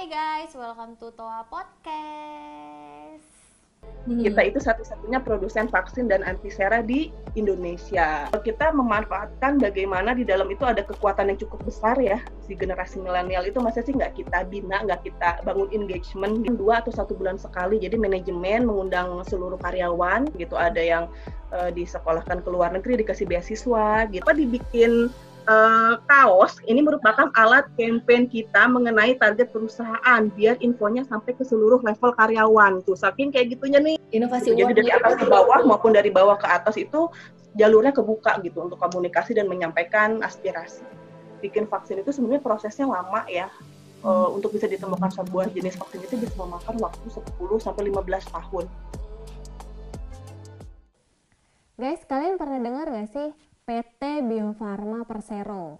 Hai guys, welcome to Toa Podcast. Kita itu satu-satunya produsen vaksin dan antisera di Indonesia. Kita memanfaatkan bagaimana di dalam itu ada kekuatan yang cukup besar ya. Si generasi milenial itu masa sih nggak kita bina, nggak kita bangun engagement dua atau satu bulan sekali. Jadi manajemen mengundang seluruh karyawan gitu. Ada yang uh, disekolahkan ke luar negeri dikasih beasiswa gitu. Dibikin uh, kaos ini merupakan alat campaign kita mengenai target perusahaan biar infonya sampai ke seluruh level karyawan tuh. Saking kayak gitunya nih. Inovasi jadi dari atas ke bawah maupun dari bawah ke atas itu jalurnya kebuka gitu untuk komunikasi dan menyampaikan aspirasi. Bikin vaksin itu sebenarnya prosesnya lama ya. Hmm. uh, untuk bisa ditemukan sebuah jenis vaksin itu bisa memakan waktu 10 sampai 15 tahun. Guys, kalian pernah dengar gak sih PT Bio Farma Persero.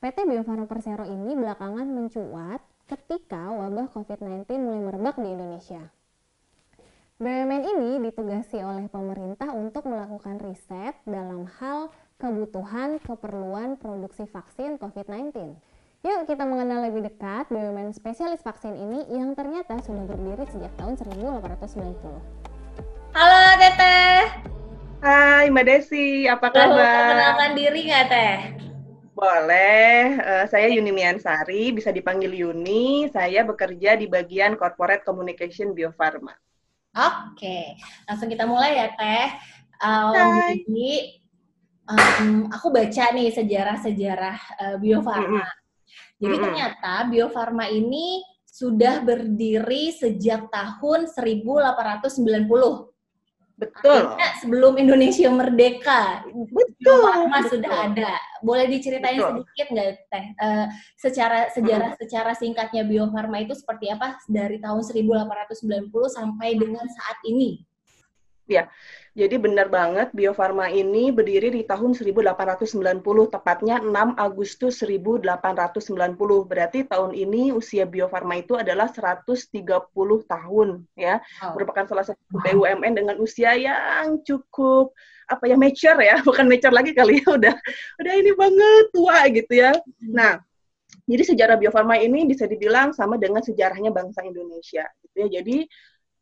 PT Bio Farma Persero ini belakangan mencuat ketika wabah COVID-19 mulai merebak di Indonesia. BUMN ini ditugasi oleh pemerintah untuk melakukan riset dalam hal kebutuhan keperluan produksi vaksin COVID-19. Yuk kita mengenal lebih dekat BUMN spesialis vaksin ini yang ternyata sudah berdiri sejak tahun 1890. Halo Teteh! Hai Mbak Desi, apa kabar? Mau kenalkan diri nggak Teh? Boleh, uh, saya Yuni Miansari, bisa dipanggil Yuni. Saya bekerja di bagian Corporate Communication Biofarma. Oke, langsung kita mulai ya Teh. Um, Hai. Jadi, um, aku baca nih sejarah-sejarah uh, Biofarma. Mm -hmm. Jadi mm -hmm. ternyata Biofarma ini sudah berdiri sejak tahun 1890. Betul. Akhirnya sebelum Indonesia merdeka, betul. Lama sudah ada. Boleh diceritain betul. sedikit nggak teh? Uh, secara sejarah hmm. secara singkatnya Bio Farma itu seperti apa dari tahun 1890 sampai dengan saat ini? Ya, jadi benar banget Bio Farma ini berdiri di tahun 1890, tepatnya 6 Agustus 1890. Berarti tahun ini usia Bio Farma itu adalah 130 tahun ya. Oh. Merupakan salah satu BUMN dengan usia yang cukup apa ya mature ya, bukan mature lagi kali ya, udah udah ini banget tua gitu ya. Hmm. Nah, jadi sejarah Bio Farma ini bisa dibilang sama dengan sejarahnya bangsa Indonesia gitu ya. Jadi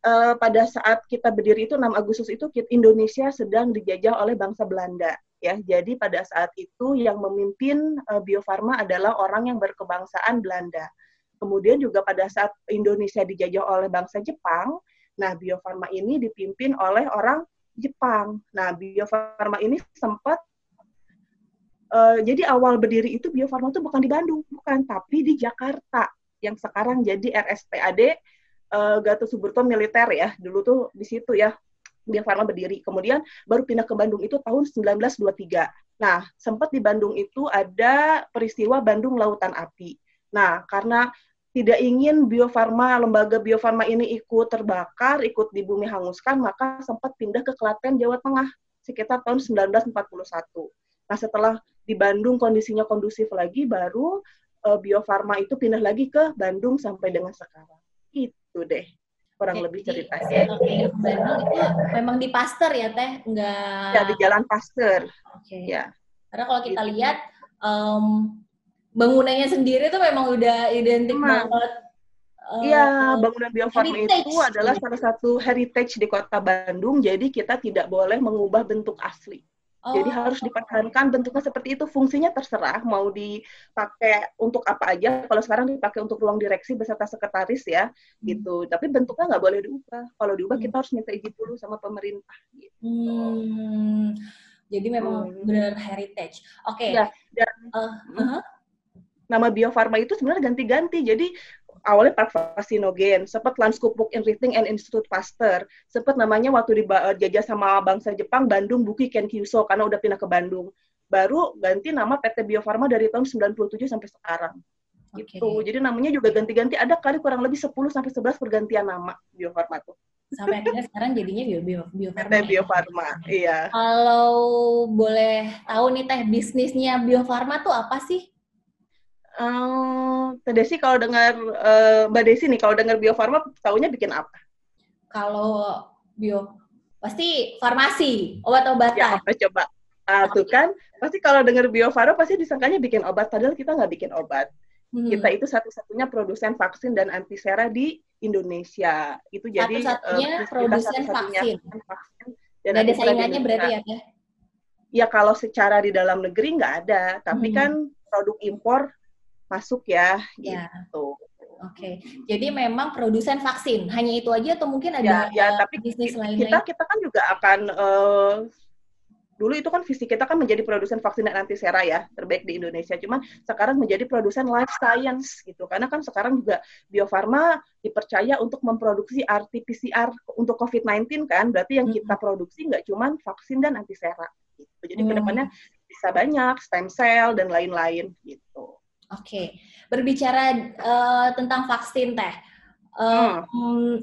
uh, pada saat kita berdiri itu 6 Agustus itu Indonesia sedang dijajah oleh bangsa Belanda ya. Jadi pada saat itu yang memimpin uh, Bio Farma adalah orang yang berkebangsaan Belanda. Kemudian juga pada saat Indonesia dijajah oleh bangsa Jepang, nah Bio Farma ini dipimpin oleh orang Jepang. Nah, Bio Farma ini sempat uh, jadi awal berdiri itu Bio Farma itu bukan di Bandung, bukan, tapi di Jakarta yang sekarang jadi RSPAD uh, Gatot Subroto militer ya. Dulu tuh di situ ya Bio Farma berdiri. Kemudian baru pindah ke Bandung itu tahun 1923. Nah, sempat di Bandung itu ada peristiwa Bandung Lautan Api. Nah, karena tidak ingin Bio Farma, lembaga Bio Farma ini ikut terbakar, ikut di bumi hanguskan, maka sempat pindah ke Klaten, Jawa Tengah, sekitar tahun 1941. Nah, setelah di Bandung kondisinya kondusif lagi, baru uh, Bio Farma itu pindah lagi ke Bandung sampai dengan sekarang. Itu gitu deh kurang Jadi, lebih ceritanya. Okay. memang di Pasteur ya teh, enggak? Ya di Jalan Pasteur. Oke. Okay. Ya. Karena kalau kita gitu. lihat um, bangunannya sendiri tuh memang udah identik memang. banget. Iya, uh, bangunan Bio Farma itu adalah salah satu heritage di Kota Bandung. Jadi kita tidak boleh mengubah bentuk asli. Oh. Jadi harus dipertahankan bentuknya seperti itu. Fungsinya terserah mau dipakai untuk apa aja. Kalau sekarang dipakai untuk ruang direksi beserta sekretaris ya, hmm. gitu. Tapi bentuknya nggak boleh diubah. Kalau diubah hmm. kita harus minta izin dulu sama pemerintah. Gitu. Hmm. Jadi memang hmm. benar heritage. Oke. Okay. Ya, dan uh, uh -huh. nama Bio Farma itu sebenarnya ganti-ganti. Jadi awalnya Park Fasinogen, sempat Landskapuk Inrichting and Institute Pasteur, sempat namanya waktu dijajah sama bangsa Jepang Bandung Buki Kenkyuso karena udah pindah ke Bandung. Baru ganti nama PT Bio Farma dari tahun 97 sampai sekarang. Okay. Gitu. Jadi namanya juga ganti-ganti ada kali kurang lebih 10 sampai 11 pergantian nama Bio Farma tuh. Sampai akhirnya sekarang jadinya Bio Bio Bio Farma. PT Bio Farma, ya? iya. Kalau boleh tahu nih teh bisnisnya Bio Farma tuh apa sih? Uh, Desi kalau dengar uh, Mbak Desi nih kalau dengar Bio Farma tahunya bikin apa? Kalau bio pasti farmasi, obat-obatan. Ya, apa coba? Ah, tuh kan, pasti kalau dengar Bio Farma pasti disangkanya bikin obat, padahal kita nggak bikin obat. Hmm. Kita itu satu-satunya produsen vaksin dan antisera di Indonesia. Itu jadi satu-satunya uh, produsen satu vaksin. vaksin dan ada saingannya berarti ya, Teh? Ya kalau secara di dalam negeri nggak ada, tapi hmm. kan produk impor masuk ya, ya. gitu. Oke, okay. jadi memang produsen vaksin hanya itu aja atau mungkin ada ya, ya tapi bisnis lain kita kita kan juga akan uh, dulu itu kan visi kita kan menjadi produsen vaksin dan antisera ya terbaik di Indonesia cuman sekarang menjadi produsen life science gitu karena kan sekarang juga Bio Farma dipercaya untuk memproduksi RT-PCR untuk COVID-19 kan berarti yang kita produksi nggak cuman vaksin dan antisera gitu jadi hmm. ke depannya bisa banyak stem cell dan lain-lain gitu. Oke okay. berbicara uh, tentang vaksin teh uh, hmm.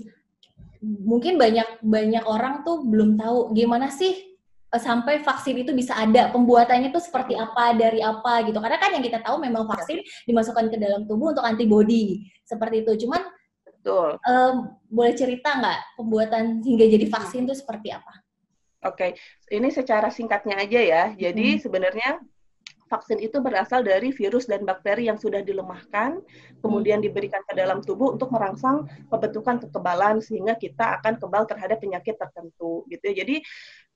mungkin banyak banyak orang tuh belum tahu gimana sih Eh, sampai vaksin itu bisa ada pembuatannya itu seperti apa dari apa gitu karena kan yang kita tahu memang vaksin dimasukkan ke dalam tubuh untuk antibody seperti itu cuman Betul. Um, boleh cerita nggak pembuatan hingga jadi vaksin itu seperti apa? Oke, okay. ini secara singkatnya aja ya. Jadi hmm. sebenarnya vaksin itu berasal dari virus dan bakteri yang sudah dilemahkan, kemudian diberikan ke dalam tubuh untuk merangsang pembentukan kekebalan sehingga kita akan kebal terhadap penyakit tertentu gitu. Ya. Jadi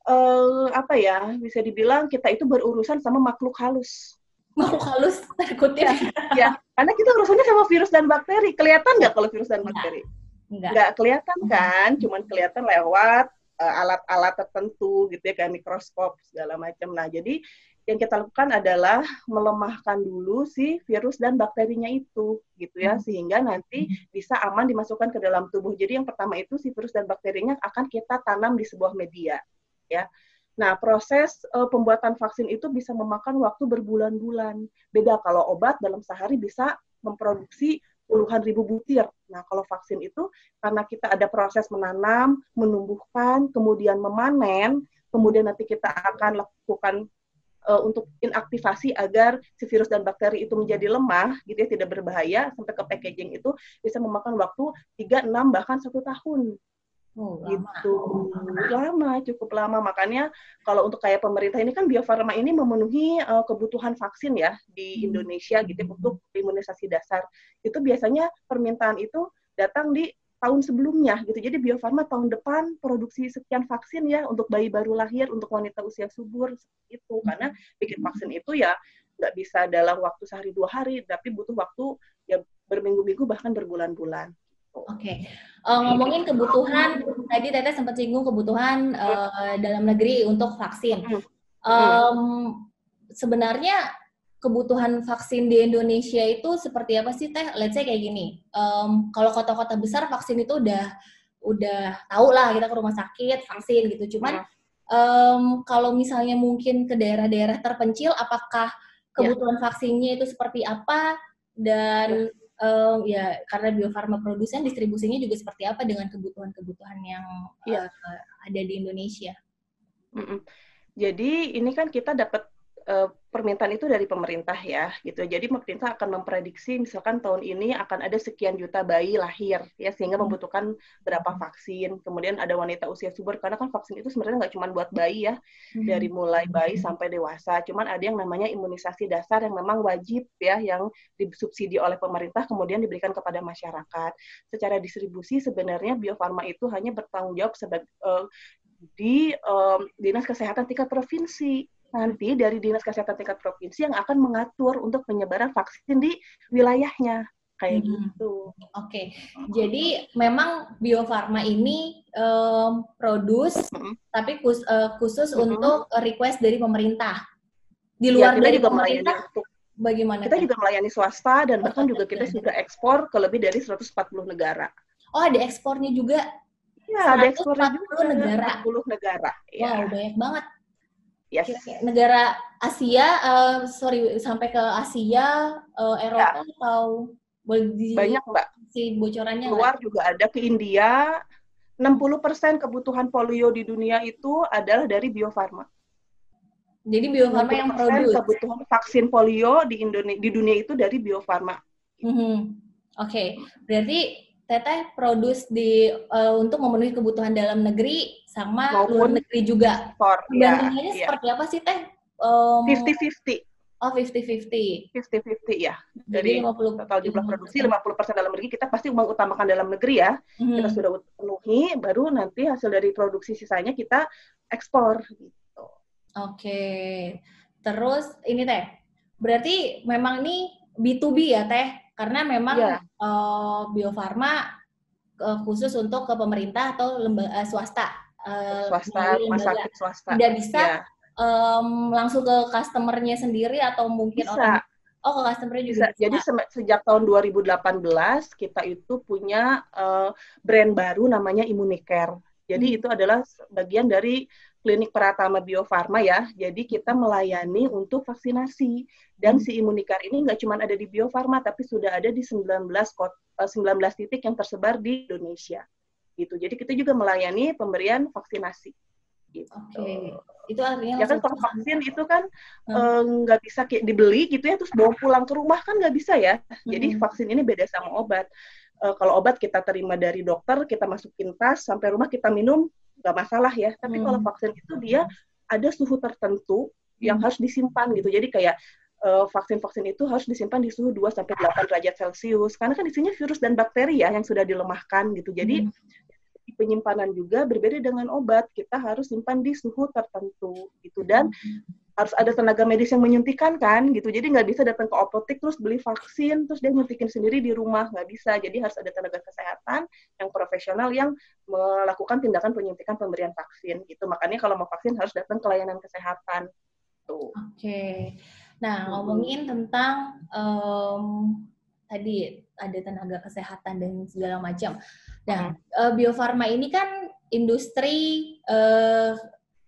uh, apa ya bisa dibilang kita itu berurusan sama makhluk halus. Makhluk halus takutnya ya karena kita urusannya sama virus dan bakteri. Kelihatan nggak kalau virus dan bakteri? Nggak. Kelihatan kan? Cuman kelihatan lewat uh, alat-alat tertentu gitu ya kayak mikroskop segala macam. Nah jadi yang kita lakukan adalah melemahkan dulu si virus dan bakterinya itu gitu ya hmm. sehingga nanti bisa aman dimasukkan ke dalam tubuh. Jadi yang pertama itu si virus dan bakterinya akan kita tanam di sebuah media ya. Nah, proses uh, pembuatan vaksin itu bisa memakan waktu berbulan-bulan. Beda kalau obat dalam sehari bisa memproduksi puluhan ribu butir. Nah, kalau vaksin itu karena kita ada proses menanam, menumbuhkan, kemudian memanen, kemudian nanti kita akan lakukan uh, untuk inaktivasi agar si virus dan bakteri itu menjadi lemah, gitu ya, tidak berbahaya sampai ke packaging itu bisa memakan waktu 3, 6 bahkan satu tahun. Oh, gitu lama cukup lama makanya kalau untuk kayak pemerintah ini kan Bio Farma ini memenuhi uh, kebutuhan vaksin ya di hmm. Indonesia gitu ya, untuk imunisasi dasar itu biasanya permintaan itu datang di tahun sebelumnya gitu. Jadi Bio Farma tahun depan produksi sekian vaksin ya untuk bayi baru lahir untuk wanita usia subur itu. Karena bikin vaksin itu ya nggak bisa dalam waktu sehari dua hari tapi butuh waktu ya berminggu-minggu bahkan berbulan-bulan. Oke, okay. uh, eh, ngomongin kebutuhan tadi Teteh sempat singgung kebutuhan uh, dalam negeri untuk vaksin. Um, sebenarnya kebutuhan vaksin di Indonesia itu seperti apa sih Teh? Let's say kayak gini, um, kalau kota-kota besar vaksin itu udah udah tahu lah kita ke rumah sakit vaksin gitu. Cuman um, kalau misalnya mungkin ke daerah-daerah terpencil, apakah ya. kebutuhan vaksinnya itu seperti apa dan ya um, ya karena Bio Farma produsen distribusinya juga seperti apa dengan kebutuhan-kebutuhan yang ya. uh, ada di Indonesia. Mm -mm. Jadi ini kan kita dapat uh, permintaan itu dari pemerintah ya gitu. Jadi pemerintah akan memprediksi misalkan tahun ini akan ada sekian juta bayi lahir ya sehingga hmm. membutuhkan berapa vaksin. Kemudian ada wanita usia subur karena kan vaksin itu sebenarnya nggak cuma buat bayi ya hmm. dari mulai bayi sampai dewasa. Cuman ada yang namanya imunisasi dasar yang memang wajib ya yang disubsidi oleh pemerintah kemudian diberikan kepada masyarakat. Secara distribusi sebenarnya Bio Farma itu hanya bertanggung jawab sebagai uh, di um, dinas kesehatan tingkat provinsi nanti dari Dinas Kesehatan tingkat provinsi yang akan mengatur untuk penyebaran vaksin di wilayahnya kayak hmm. gitu. Oke, okay. jadi memang Bio Farma ini um, produce, hmm. tapi kus, uh, khusus hmm. untuk request dari pemerintah. Di luar ya, dari pemerintah, bagaimana? Kita kan? juga melayani swasta dan bahkan juga kita sudah ekspor ke lebih dari 140 negara. Oh, ada ekspornya juga? Iya, ada ekspornya juga. negara. 40 negara. Ya. Wow, banyak banget. Yes. Negara Asia, uh, sorry sampai ke Asia, uh, Eropa ya. atau boleh di banyak mbak. Si bocorannya luar juga ada ke India. 60% kebutuhan polio di dunia itu adalah dari Bio Farma. Jadi Bio Farma yang produksi kebutuhan vaksin polio di Indonesia di dunia itu dari Bio Farma. Mm -hmm. Oke, okay. berarti Teteh produce di uh, untuk memenuhi kebutuhan dalam negeri sama Maupun luar negeri juga. Ekspor. Bandingannya ya, seperti ya. apa sih Teh? Um, Oh, 50-50. 50-50 ya. Jadi Dari 50 total jumlah produksi 50% dalam negeri kita pasti mengutamakan dalam negeri ya. Mhm. Kita sudah penuhi baru nanti hasil dari produksi sisanya kita ekspor gitu. Oke. Terus ini Teh, berarti memang ini B2B ya Teh? Karena memang Iya. eh, Bio Farma eh, khusus untuk ke pemerintah atau lembaga swasta. eh, Swasta, melalui rumah lembaga. swasta. Tidak bisa Ya, em, langsung ke customer-nya sendiri atau mungkin bisa. orang Oh, ke customer-nya juga bisa. bisa. Jadi se- sejak tahun 2018 kita itu punya eh, brand baru namanya Immunicare. Jadi Hmm. itu adalah bagian dari klinik Pratama Bio Farma ya. Jadi kita melayani untuk vaksinasi dan Hmm. si Immunicare ini nggak cuma ada di Bio Farma tapi sudah ada di 19 kot, eh, 19 titik yang tersebar di Indonesia. Gitu. Jadi kita juga melayani pemberian vaksinasi. Gitu. Oke. Itu artinya Ya kan kalau vaksin itu kan Hmm. eh, nggak bisa kayak dibeli gitu ya terus bawa pulang ke rumah kan nggak bisa ya. Jadi Hmm. vaksin ini beda sama obat. Eh, kalau obat kita terima dari dokter, kita masukin tas sampai rumah kita minum nggak masalah ya. Tapi Hmm. kalau vaksin itu dia ada suhu tertentu yang Hmm. harus disimpan gitu. Jadi kayak eh, vaksin-vaksin itu harus disimpan di suhu 2 sampai 8 derajat Celcius karena kan isinya virus dan bakteri ya yang sudah dilemahkan gitu. Jadi Hmm. penyimpanan juga berbeda dengan obat. Kita harus simpan di suhu tertentu gitu dan harus ada tenaga medis yang menyuntikan kan gitu. Jadi nggak bisa datang ke apotek terus beli vaksin terus dia nyuntikin sendiri di rumah nggak bisa. Jadi harus ada tenaga kesehatan yang profesional yang melakukan tindakan penyuntikan pemberian vaksin gitu. Makanya kalau mau vaksin harus datang ke layanan kesehatan. Tuh. Oke. Nah, Mhm. ngomongin tentang em, tadi ada tenaga kesehatan dan segala macam. Nah, eh, Bio Farma ini kan industri eh,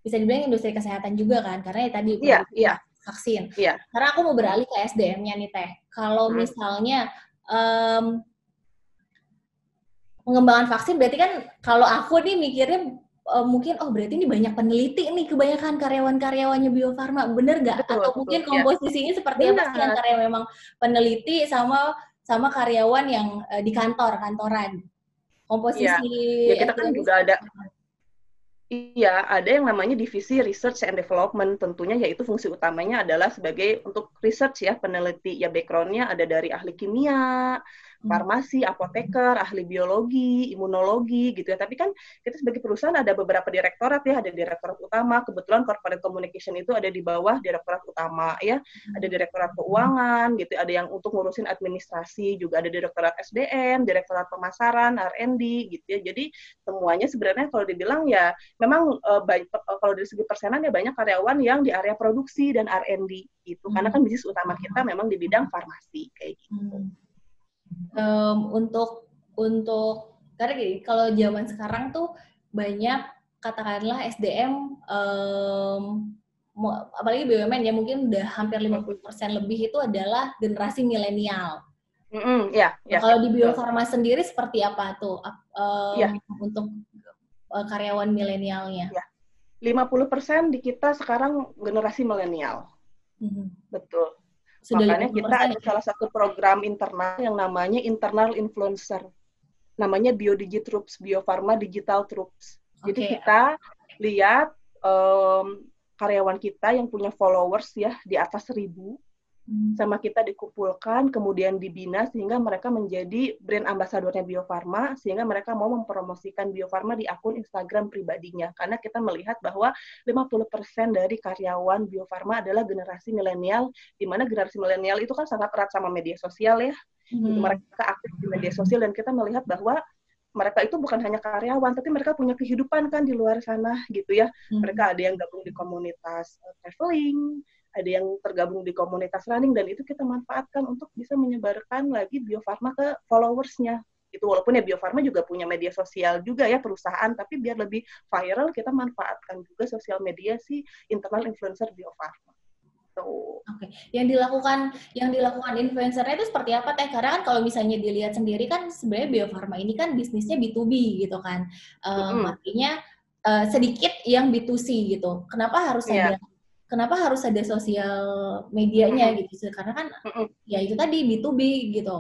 bisa dibilang industri kesehatan juga kan, karena ya tadi Iya, produksi iya. vaksin. Iya. Karena aku mau beralih ke SDM-nya nih Teh. Kalau Hmm. misalnya em, pengembangan vaksin berarti kan kalau aku nih mikirnya eh, mungkin oh berarti ini banyak peneliti nih kebanyakan karyawan-karyawannya Bio Farma bener nggak atau betul, mungkin ya. komposisinya seperti apa sih antara yang memang peneliti sama sama karyawan yang eh, di kantor kantoran komposisi Ya kita kan juga ada? Iya, ada yang namanya divisi research and development. Tentunya yaitu fungsi utamanya adalah sebagai untuk research ya, peneliti. Ya background-nya ada dari ahli kimia, farmasi, apoteker, ahli biologi, imunologi gitu ya. Tapi kan kita sebagai perusahaan ada beberapa direktorat ya, ada direktorat utama. Kebetulan corporate communication itu ada di bawah direktorat utama ya. Ada direktorat keuangan gitu, ada yang untuk ngurusin administrasi, juga ada direktorat SDM, direktorat pemasaran, R&D gitu ya. Jadi semuanya sebenarnya kalau dibilang ya memang baik eh, kalau dari segi persenan ya banyak karyawan yang di area produksi dan R&D gitu. Karena kan bisnis utama kita memang di bidang farmasi kayak gitu. Hmm. Em, untuk untuk karena gini, kalau zaman sekarang tuh banyak katakanlah SDM mo- apalagi BUMN ya mungkin udah hampir 50% lebih itu adalah generasi milenial. Mm-mm, ya, ya. kalau di Bio betul. Farma sendiri seperti apa tuh em, Iya. untuk eh, karyawan milenialnya? Iya. 50% di kita sekarang generasi milenial. Mhm. Betul. Sudah Makanya 50% kita ada salah satu program internal yang namanya internal influencer. Namanya BioDigi Troops, Bio Farma Digital Troops. Jadi kita lihat em, karyawan kita yang punya followers ya di atas seribu. Sama kita dikumpulkan, kemudian dibina sehingga mereka menjadi brand ambasadornya Bio Farma, sehingga mereka mau mempromosikan Bio Farma di akun Instagram pribadinya. Karena kita melihat bahwa 50% dari karyawan Bio Farma adalah generasi milenial, di mana generasi milenial itu kan sangat erat sama media sosial ya. Mhm. Mereka aktif di media sosial dan kita melihat bahwa mereka itu bukan hanya karyawan, tapi mereka punya kehidupan kan di luar sana gitu ya Mhm. mereka ada yang gabung di komunitas eh, traveling, ada yang tergabung di komunitas running dan itu kita manfaatkan untuk bisa menyebarkan lagi Bio Farma ke followersnya. Itu walaupun ya Bio Farma juga punya media sosial juga ya perusahaan, tapi biar lebih viral kita manfaatkan juga sosial media si internal influencer Bio Farma. Tuh. Oke, yang dilakukan yang dilakukan influencernya itu seperti apa teh? Karena kan kalau misalnya dilihat sendiri kan sebenarnya Bio Farma ini kan bisnisnya B2B gitu kan, Em, Mm-mm. artinya eh, sedikit yang B2C gitu. Kenapa harus Iya. ada kenapa harus ada sosial medianya Mm-mm. gitu? Karena kan Mm-mm. ya itu tadi B2B gitu.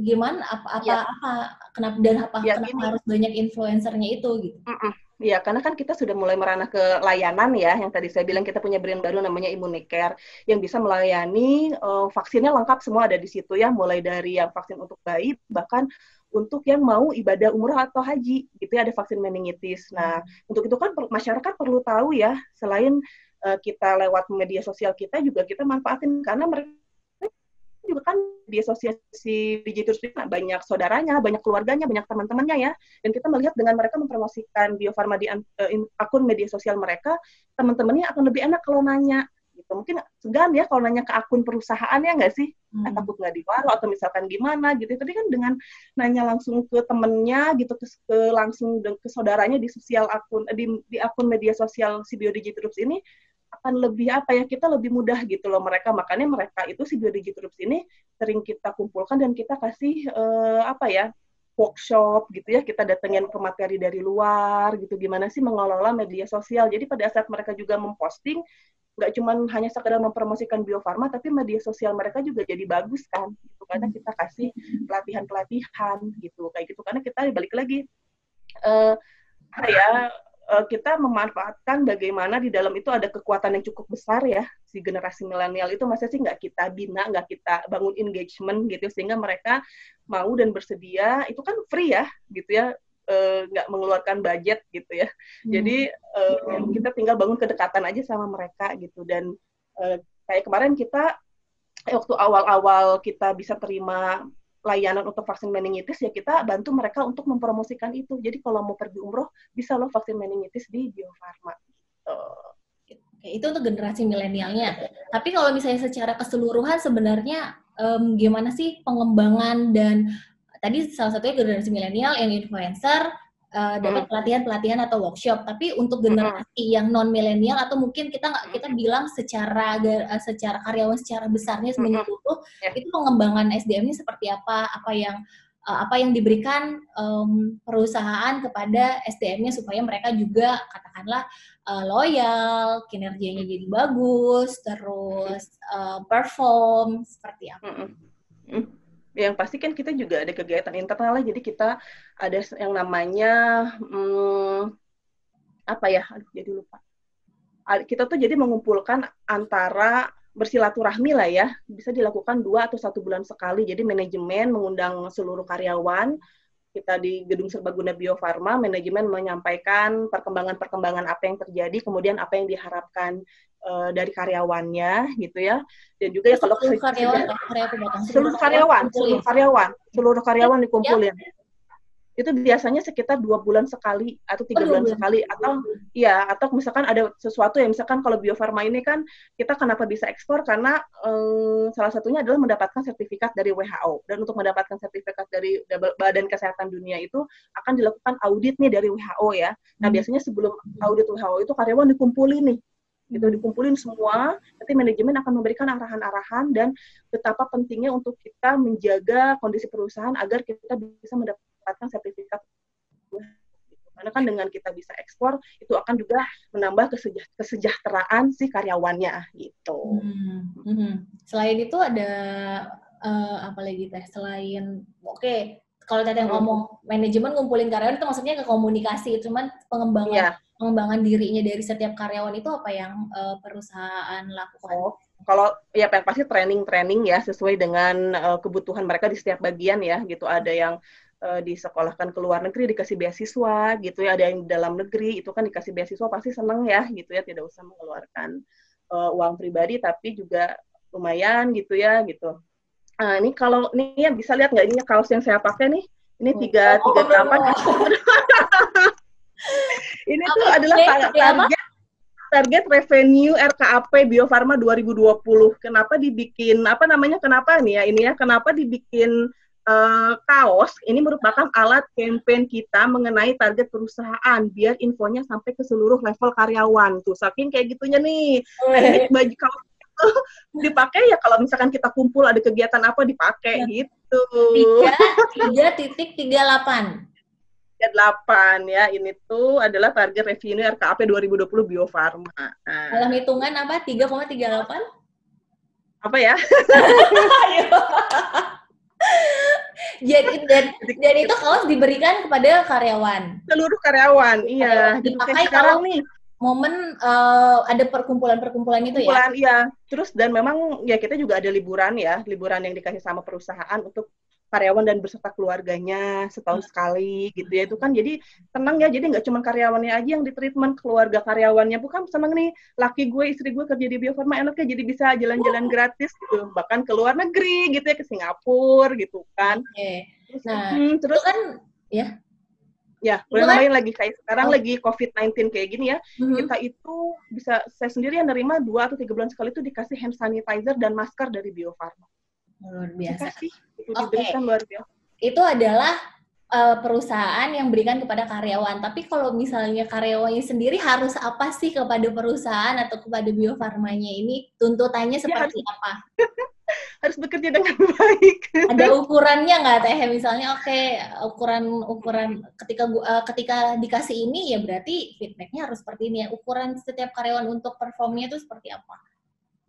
Gimana apa apa Iya. apa kenapa dan apa Ya, kenapa gini. harus banyak influencernya itu gitu? Mm-mm. Ya, karena kan kita sudah mulai merana ke layanan ya, yang tadi saya bilang kita punya brand baru namanya Immunicare, yang bisa melayani uh, vaksinnya lengkap semua ada di situ ya, mulai dari yang vaksin untuk bayi, bahkan untuk yang mau ibadah umroh atau haji, gitu ya, ada vaksin meningitis. Nah, untuk itu kan masyarakat perlu tahu ya, selain uh, kita lewat media sosial kita juga kita manfaatin, karena mereka juga kan di sosial si digital banyak saudaranya, banyak keluarganya, banyak teman-temannya ya. Dan kita melihat dengan mereka mempromosikan Bio Farma di uh, akun media sosial mereka, teman-temannya akan lebih enak kalau nanya gitu. Mungkin segan ya kalau nanya ke akun perusahaan ya nggak sih? Hmm. Eh, takut nggak diwaro atau misalkan gimana gitu. Tapi kan dengan nanya langsung ke temennya gitu, ke, ke langsung ke saudaranya di sosial akun di, di akun media sosial si Bio Digital ini akan lebih apa ya kita lebih mudah gitu loh mereka. Makanya mereka itu si biodigi groups ini sering kita kumpulkan dan kita kasih uh, apa ya workshop gitu ya. Kita datengin ke materi dari luar gitu gimana sih mengelola media sosial. Jadi pada saat mereka juga memposting nggak cuma hanya sekedar mempromosikan biofarma tapi media sosial mereka juga jadi bagus kan gitu. Karena kita kasih pelatihan pelatihan gitu kayak gitu. Karena kita balik lagi uh, ya uh, kita memanfaatkan bagaimana di dalam itu ada kekuatan yang cukup besar ya si generasi milenial itu. Masa sih nggak kita bina nggak kita bangun engagement gitu sehingga mereka mau dan bersedia. Itu kan free ya gitu ya. Eh, nggak uh, mengeluarkan budget gitu ya. Hmm. jadi uh, kita tinggal bangun kedekatan aja sama mereka gitu. Dan uh, kayak kemarin kita waktu awal-awal kita bisa terima layanan untuk vaksin meningitis ya kita bantu mereka untuk mempromosikan itu. Jadi kalau mau pergi umroh bisa loh vaksin meningitis di Bio Farma. Gitu. Oke, itu untuk generasi milenialnya. Tapi kalau misalnya secara keseluruhan sebenarnya um, gimana sih pengembangan dan tadi salah satunya generasi milenial yang influencer uh, dapat hmm. pelatihan-pelatihan atau workshop. Tapi untuk generasi hmm. yang non milenial atau mungkin kita nggak kita bilang secara uh, secara karyawan secara besarnya menyeluruh hmm. yeah. itu pengembangan SDM-nya seperti apa? Apa yang uh, apa yang diberikan um, perusahaan kepada SDM-nya supaya mereka juga katakanlah uh, loyal, kinerjanya jadi bagus, terus uh, perform seperti apa? Hmm. Hmm yang pasti kan kita juga ada kegiatan internal lah, jadi kita ada yang namanya hmm, apa ya, aduh jadi lupa. Kita tuh jadi mengumpulkan antara bersilaturahmi lah ya, bisa dilakukan dua atau satu bulan sekali. Jadi manajemen mengundang seluruh karyawan, kita di Gedung Serbaguna Bio Farma, manajemen menyampaikan perkembangan-perkembangan apa yang terjadi, kemudian apa yang diharapkan uh, dari karyawannya gitu ya. Dan juga ya kalau seluruh karyawan seluruh karyawan seluruh karyawan seluruh karyawan dikumpulin. itu biasanya sekitar dua bulan sekali atau tiga bulan sekali. Atau ya atau misalkan ada sesuatu yang misalkan kalau Bio Farma ini kan kita kenapa bisa ekspor? Karena um, salah satunya adalah mendapatkan sertifikat dari WHO dan untuk mendapatkan sertifikat dari Badan Kesehatan Dunia itu akan dilakukan audit nih dari WHO ya. Nah hmm. biasanya sebelum audit WHO itu karyawan dikumpulin nih gitu dikumpulin semua nanti manajemen akan memberikan arahan-arahan dan betapa pentingnya untuk kita menjaga kondisi perusahaan agar kita bisa mendapatkan sertifikat karena kan dengan kita bisa ekspor itu akan juga menambah kesejahteraan si karyawannya gitu. Hmm. Hmm. Selain itu ada uh, apa lagi teh? Selain oke okay, kalau tadi hmm. ngomong manajemen ngumpulin karyawan itu maksudnya ke komunikasi, cuman pengembangan yeah pengembangan dirinya dari setiap karyawan itu apa yang uh, perusahaan lakukan? Oh, kalau ya yang pasti training-training ya sesuai dengan uh, kebutuhan mereka di setiap bagian ya gitu. Ada yang uh, disekolahkan ke luar negeri dikasih beasiswa gitu ya, ada yang di dalam negeri itu kan dikasih beasiswa pasti seneng ya gitu ya, tidak usah mengeluarkan uh, uang pribadi tapi juga lumayan gitu ya gitu. Nah, ini kalau ini ya bisa lihat nggak ini kaos yang saya pakai nih? Ini tiga oh, tiga delapan. Ini tuh adalah target target revenue RKAP Bio Farma 2020. Kenapa dibikin apa namanya? Kenapa nih ya ini ya? Kenapa dibikin uh, kaos? Ini merupakan alat campaign kita mengenai target perusahaan biar infonya sampai ke seluruh level karyawan. Tuh saking kayak gitunya nih. Teknik baju kaos dipakai ya kalau misalkan kita kumpul ada kegiatan apa dipakai ya. gitu. Tiga tiga titik tiga delapan. 38 ya. Ini tuh adalah target revenue RKAP 2020 Bio Farma. Nah. Dalam hitungan apa? 3,38? Apa ya? jadi dan, dan itu kaos diberikan kepada karyawan. Seluruh karyawan, iya. Gitu. Dipakai kalau nih momen uh, ada perkumpulan-perkumpulan itu ya. Perkumpulan iya. Terus dan memang ya kita juga ada liburan ya, liburan yang dikasih sama perusahaan untuk karyawan dan beserta keluarganya setahun hmm. sekali gitu ya itu kan jadi tenang ya jadi nggak cuma karyawannya aja yang ditreatment keluarga karyawannya bukan seneng nih laki gue istri gue kerja di Bio Farma enaknya jadi bisa jalan-jalan gratis gitu bahkan ke luar negeri gitu ya ke Singapura gitu kan okay. nah hmm, terus kan ya Ya, boleh kan? nambahin lagi kayak sekarang oh. lagi COVID-19 kayak gini ya. Mm-hmm. Kita itu bisa saya sendiri yang nerima dua atau tiga bulan sekali itu dikasih hand sanitizer dan masker dari Bio Farma. Luar biasa. Itu okay. diberikan luar biasa. Itu adalah uh, perusahaan yang berikan kepada karyawan. Tapi kalau misalnya karyawannya sendiri harus apa sih kepada perusahaan atau kepada Bio Farmanya ini tuntutannya ya, seperti ya, apa? harus bekerja dengan baik. Ada ukurannya nggak teh? Misalnya oke okay, ukuran ukuran ketika uh, ketika dikasih ini ya berarti feedbacknya harus seperti ini ya. Ukuran setiap karyawan untuk performnya itu seperti apa?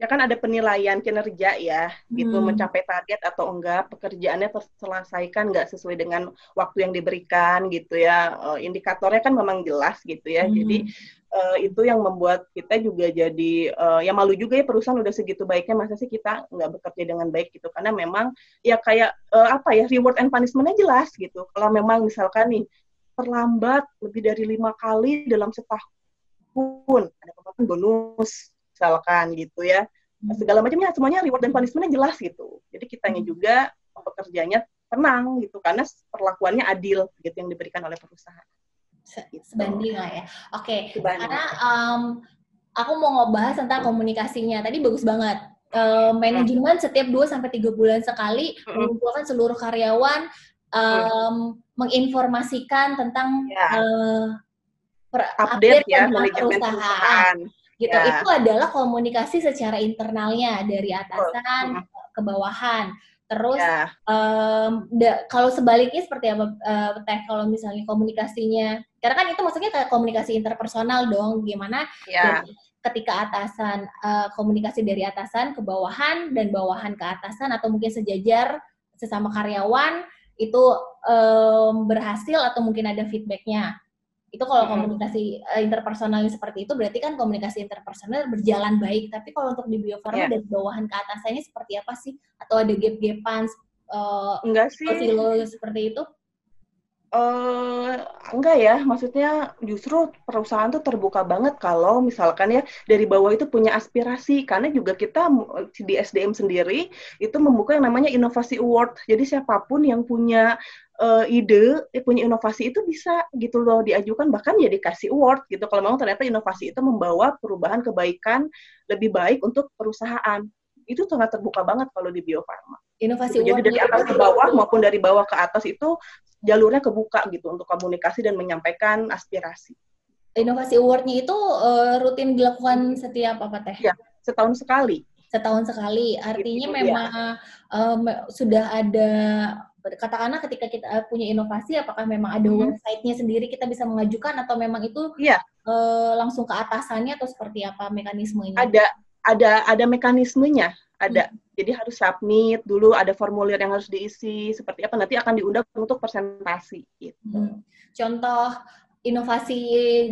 Ya kan ada penilaian kinerja ya, gitu hmm. mencapai target atau enggak, pekerjaannya terselesaikan nggak sesuai dengan waktu yang diberikan gitu ya. Uh, indikatornya kan memang jelas gitu ya. Hmm. Jadi uh, itu yang membuat kita juga jadi uh, ya malu juga ya perusahaan udah segitu baiknya masa sih kita nggak bekerja dengan baik gitu karena memang ya kayak uh, apa ya reward and punishmentnya jelas gitu kalau memang misalkan nih terlambat lebih dari lima kali dalam setahun ada pembagian bonus misalkan gitu ya hmm. segala macamnya semuanya reward dan punishmentnya jelas gitu jadi kitanya hmm. juga pekerjanya tenang gitu karena perlakuannya adil gitu yang diberikan oleh perusahaan sebanding lah ya. Oke, okay. karena um, aku mau ngebahas tentang komunikasinya. Tadi bagus banget. Uh, manajemen setiap 2 sampai tiga bulan sekali mengumpulkan seluruh karyawan um, menginformasikan tentang yeah. uh, per, update, update ya perusahaan. perusahaan. Gitu. Yeah. Itu adalah komunikasi secara internalnya dari atasan ke bawahan. Terus yeah. um, kalau sebaliknya seperti apa uh, teh kalau misalnya komunikasinya karena kan itu maksudnya kayak komunikasi interpersonal dong gimana yeah. ketika atasan uh, komunikasi dari atasan ke bawahan dan bawahan ke atasan atau mungkin sejajar sesama karyawan itu um, berhasil atau mungkin ada feedbacknya itu kalau komunikasi uh, interpersonalnya seperti itu berarti kan komunikasi interpersonal berjalan baik. Tapi kalau untuk di biofarma yeah. dari bawahan ke atasannya seperti apa sih? Atau ada gap-gapan uh, enggak sih. silo seperti itu? Uh, enggak ya, maksudnya justru perusahaan tuh terbuka banget kalau misalkan ya dari bawah itu punya aspirasi. Karena juga kita di SDM sendiri itu membuka yang namanya inovasi award. Jadi siapa pun yang punya uh, ide, eh, punya inovasi itu bisa gitu loh diajukan bahkan ya dikasih award gitu kalau memang ternyata inovasi itu membawa perubahan kebaikan lebih baik untuk perusahaan. Itu sangat terbuka banget kalau di Bio Farma. Inovasi gitu. Jadi dari atas ke bawah maupun dari bawah ke atas itu jalurnya kebuka gitu untuk komunikasi dan menyampaikan aspirasi. Inovasi award-nya itu uh, rutin dilakukan setiap apa teh? Ya, setahun sekali. Setahun sekali. Artinya gitu, memang ya. um, sudah ada katakanlah ketika kita punya inovasi apakah memang ada hmm. websitenya sendiri kita bisa mengajukan atau memang itu ya. uh, langsung ke atasannya atau seperti apa mekanismenya? Ada ada ada mekanismenya ada. Hmm. Jadi harus submit dulu, ada formulir yang harus diisi, seperti apa nanti akan diundang untuk presentasi. Gitu. Hmm. Contoh inovasi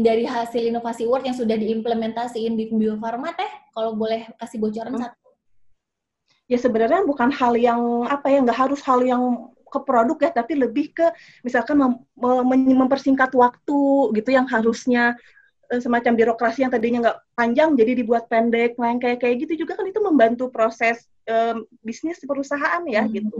dari hasil inovasi award yang sudah diimplementasiin di Bio Farma teh, kalau boleh kasih bocoran hmm. satu. Ya sebenarnya bukan hal yang apa ya, nggak harus hal yang ke produk ya, tapi lebih ke misalkan mem mem mempersingkat waktu gitu yang harusnya Eh, semacam birokrasi yang tadinya nggak panjang jadi dibuat pendek, nah kayak kayak gitu juga kan itu membantu proses um, bisnis perusahaan ya hmm. gitu.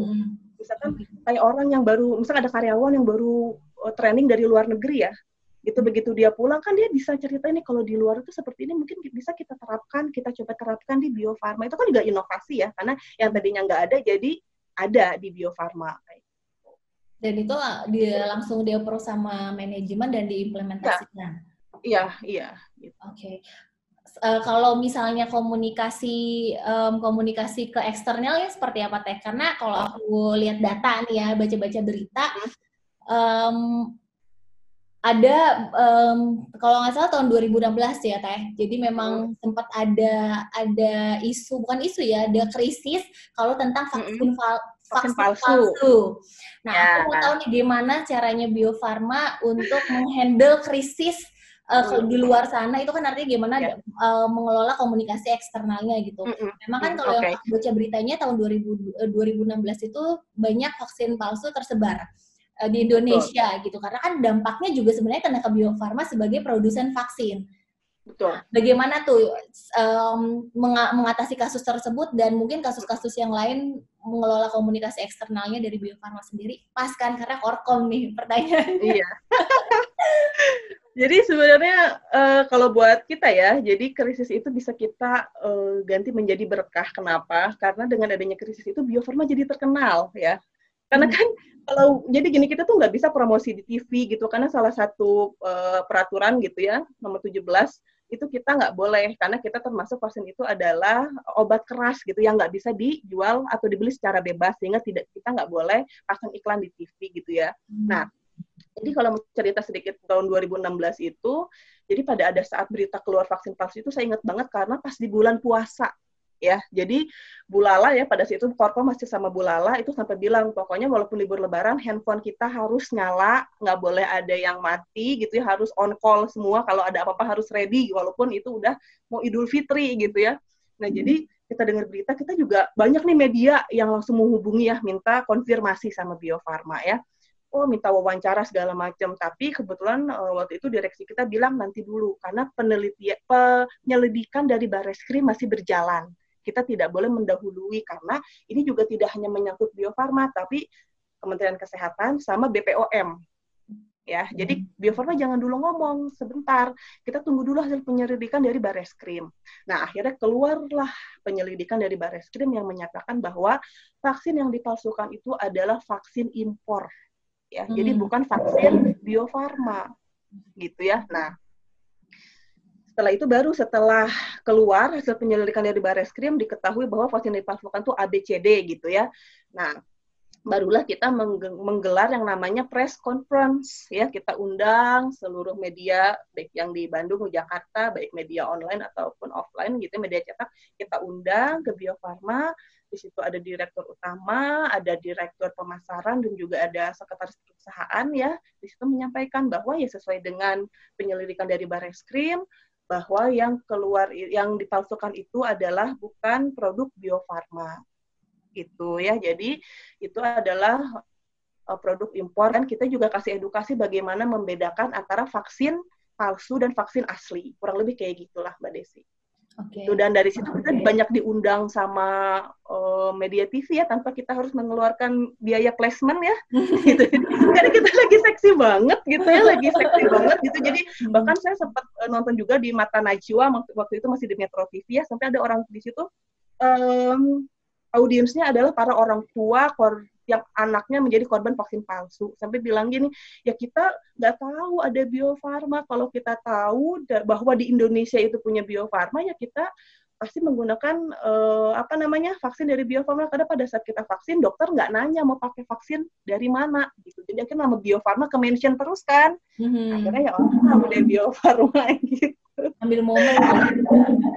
Misalkan kayak orang yang baru, misalkan ada karyawan yang baru uh, training dari luar negeri ya, itu begitu dia pulang kan dia bisa cerita ini kalau di luar itu seperti ini mungkin bisa kita terapkan, kita coba terapkan di Bio Farma itu kan juga inovasi ya, karena yang tadinya nggak ada jadi ada di Bio Farma. Gitu. Dan itu dia langsung dia pro sama manajemen dan diimplementasikan. Ya Iya, iya. Gitu. Oke. Okay. Uh, kalau misalnya komunikasi um, komunikasi ke eksternalnya seperti apa teh? Karena kalau aku lihat data nih ya, baca-baca berita, um, ada um, kalau nggak salah tahun 2016 ya teh. Jadi memang hmm. sempat ada ada isu bukan isu ya, ada krisis kalau tentang vaksin vaksin, vaksin palsu. palsu. Nah, ya. aku mau tahu nih gimana caranya Bio Farma untuk menghandle krisis uh, kalau di luar sana itu kan artinya gimana yeah. Ya. uh, mengelola komunikasi eksternalnya gitu. Mm -hmm. Memang kan kalau okay. yang baca beritanya tahun 2000, uh, 2016 itu banyak vaksin palsu tersebar uh, di Indonesia Betul. gitu karena kan dampaknya juga sebenarnya kena ke Bio Farma sebagai produsen vaksin. Betul. Bagaimana tuh um, mengatasi kasus tersebut dan mungkin kasus-kasus yang lain mengelola komunikasi eksternalnya dari Bio Farma sendiri? Pas kan karena korkom nih pertanyaannya. Iya. jadi sebenarnya uh, kalau buat kita ya, jadi krisis itu bisa kita uh, ganti menjadi berkah. Kenapa? Karena dengan adanya krisis itu Bio Farma jadi terkenal ya. Karena hmm. kan kalau jadi gini kita tuh nggak bisa promosi di TV gitu karena salah satu uh, peraturan gitu ya nomor 17 itu kita nggak boleh karena kita termasuk vaksin itu adalah obat keras gitu yang nggak bisa dijual atau dibeli secara bebas sehingga tidak kita nggak boleh pasang iklan di TV gitu ya. Hmm. Nah, jadi kalau cerita sedikit tahun 2016 itu, jadi pada ada saat berita keluar vaksin palsu itu saya ingat banget karena pas di bulan puasa ya. Jadi Bulala ya pada situ Korpo masih sama Bulala itu sampai bilang pokoknya walaupun libur lebaran handphone kita harus nyala, nggak boleh ada yang mati gitu ya, harus on call semua kalau ada apa-apa harus ready walaupun itu udah mau Idul Fitri gitu ya. Nah, hmm. jadi kita dengar berita kita juga banyak nih media yang langsung menghubungi ya minta konfirmasi sama Bio Farma ya oh minta wawancara segala macam tapi kebetulan uh, waktu itu direksi kita bilang nanti dulu karena penelitian penyelidikan dari Bareskrim masih berjalan kita tidak boleh mendahului karena ini juga tidak hanya menyangkut Bio Farma tapi Kementerian Kesehatan sama BPOM ya. Hmm. Jadi Bio Farma jangan dulu ngomong sebentar. Kita tunggu dulu hasil penyelidikan dari Bareskrim. Nah, akhirnya keluarlah penyelidikan dari Bareskrim yang menyatakan bahwa vaksin yang dipalsukan itu adalah vaksin impor. Ya, hmm. jadi bukan vaksin Bio Farma. Gitu ya. Nah, setelah itu baru setelah keluar hasil penyelidikan dari Bareskrim diketahui bahwa vaksin dipalsukan itu ABCD gitu ya. Nah, barulah kita menggelar yang namanya press conference ya. Kita undang seluruh media baik yang di Bandung Jakarta baik media online ataupun offline gitu media cetak. Kita undang ke Bio Farma di situ ada direktur utama ada direktur pemasaran dan juga ada sekretaris perusahaan ya. Di situ menyampaikan bahwa ya sesuai dengan penyelidikan dari Bareskrim bahwa yang keluar yang dipalsukan itu adalah bukan produk Bio Farma gitu ya. Jadi itu adalah uh, produk impor. Dan kita juga kasih edukasi bagaimana membedakan antara vaksin palsu dan vaksin asli. Kurang lebih kayak gitulah mbak Desi. Okay. dan dari situ kita okay. banyak diundang sama uh, media TV ya tanpa kita harus mengeluarkan biaya placement ya. gitu. Karena kita lagi seksi banget gitu ya, lagi seksi banget gitu. Jadi hmm. bahkan saya sempat uh, nonton juga di Mata Najwa waktu itu masih di Metro TV ya, sampai ada orang di situ um, audiensnya adalah para orang tua kor yang anaknya menjadi korban vaksin palsu. Sampai bilang gini ya kita nggak tahu ada Bio Farma kalau kita tahu bahwa di Indonesia itu punya Bio Farma ya kita pasti menggunakan uh, apa namanya vaksin dari Bio Farma karena pada saat kita vaksin dokter nggak nanya mau pakai vaksin dari mana gitu. Jadi akhirnya nama Bio Farma ke mention terus kan. Mm-hmm. akhirnya ya orang tahu dari Bio Farma gitu. Ambil momen.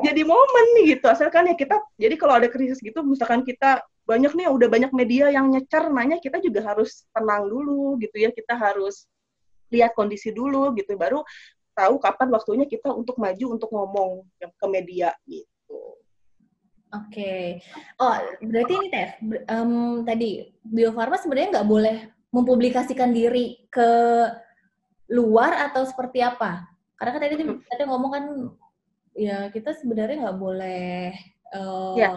Jadi momen nih gitu. Asalkan ya kita jadi kalau ada krisis gitu misalkan kita banyak nih udah banyak media yang nyecer nanya kita juga harus tenang dulu gitu ya kita harus lihat kondisi dulu gitu baru tahu kapan waktunya kita untuk maju untuk ngomong ke media gitu. Oke, okay. oh berarti ini teh um, tadi Bio Farma sebenarnya nggak boleh mempublikasikan diri ke luar atau seperti apa? Karena kan tadi tadi ngomong kan ya kita sebenarnya nggak boleh uh, ya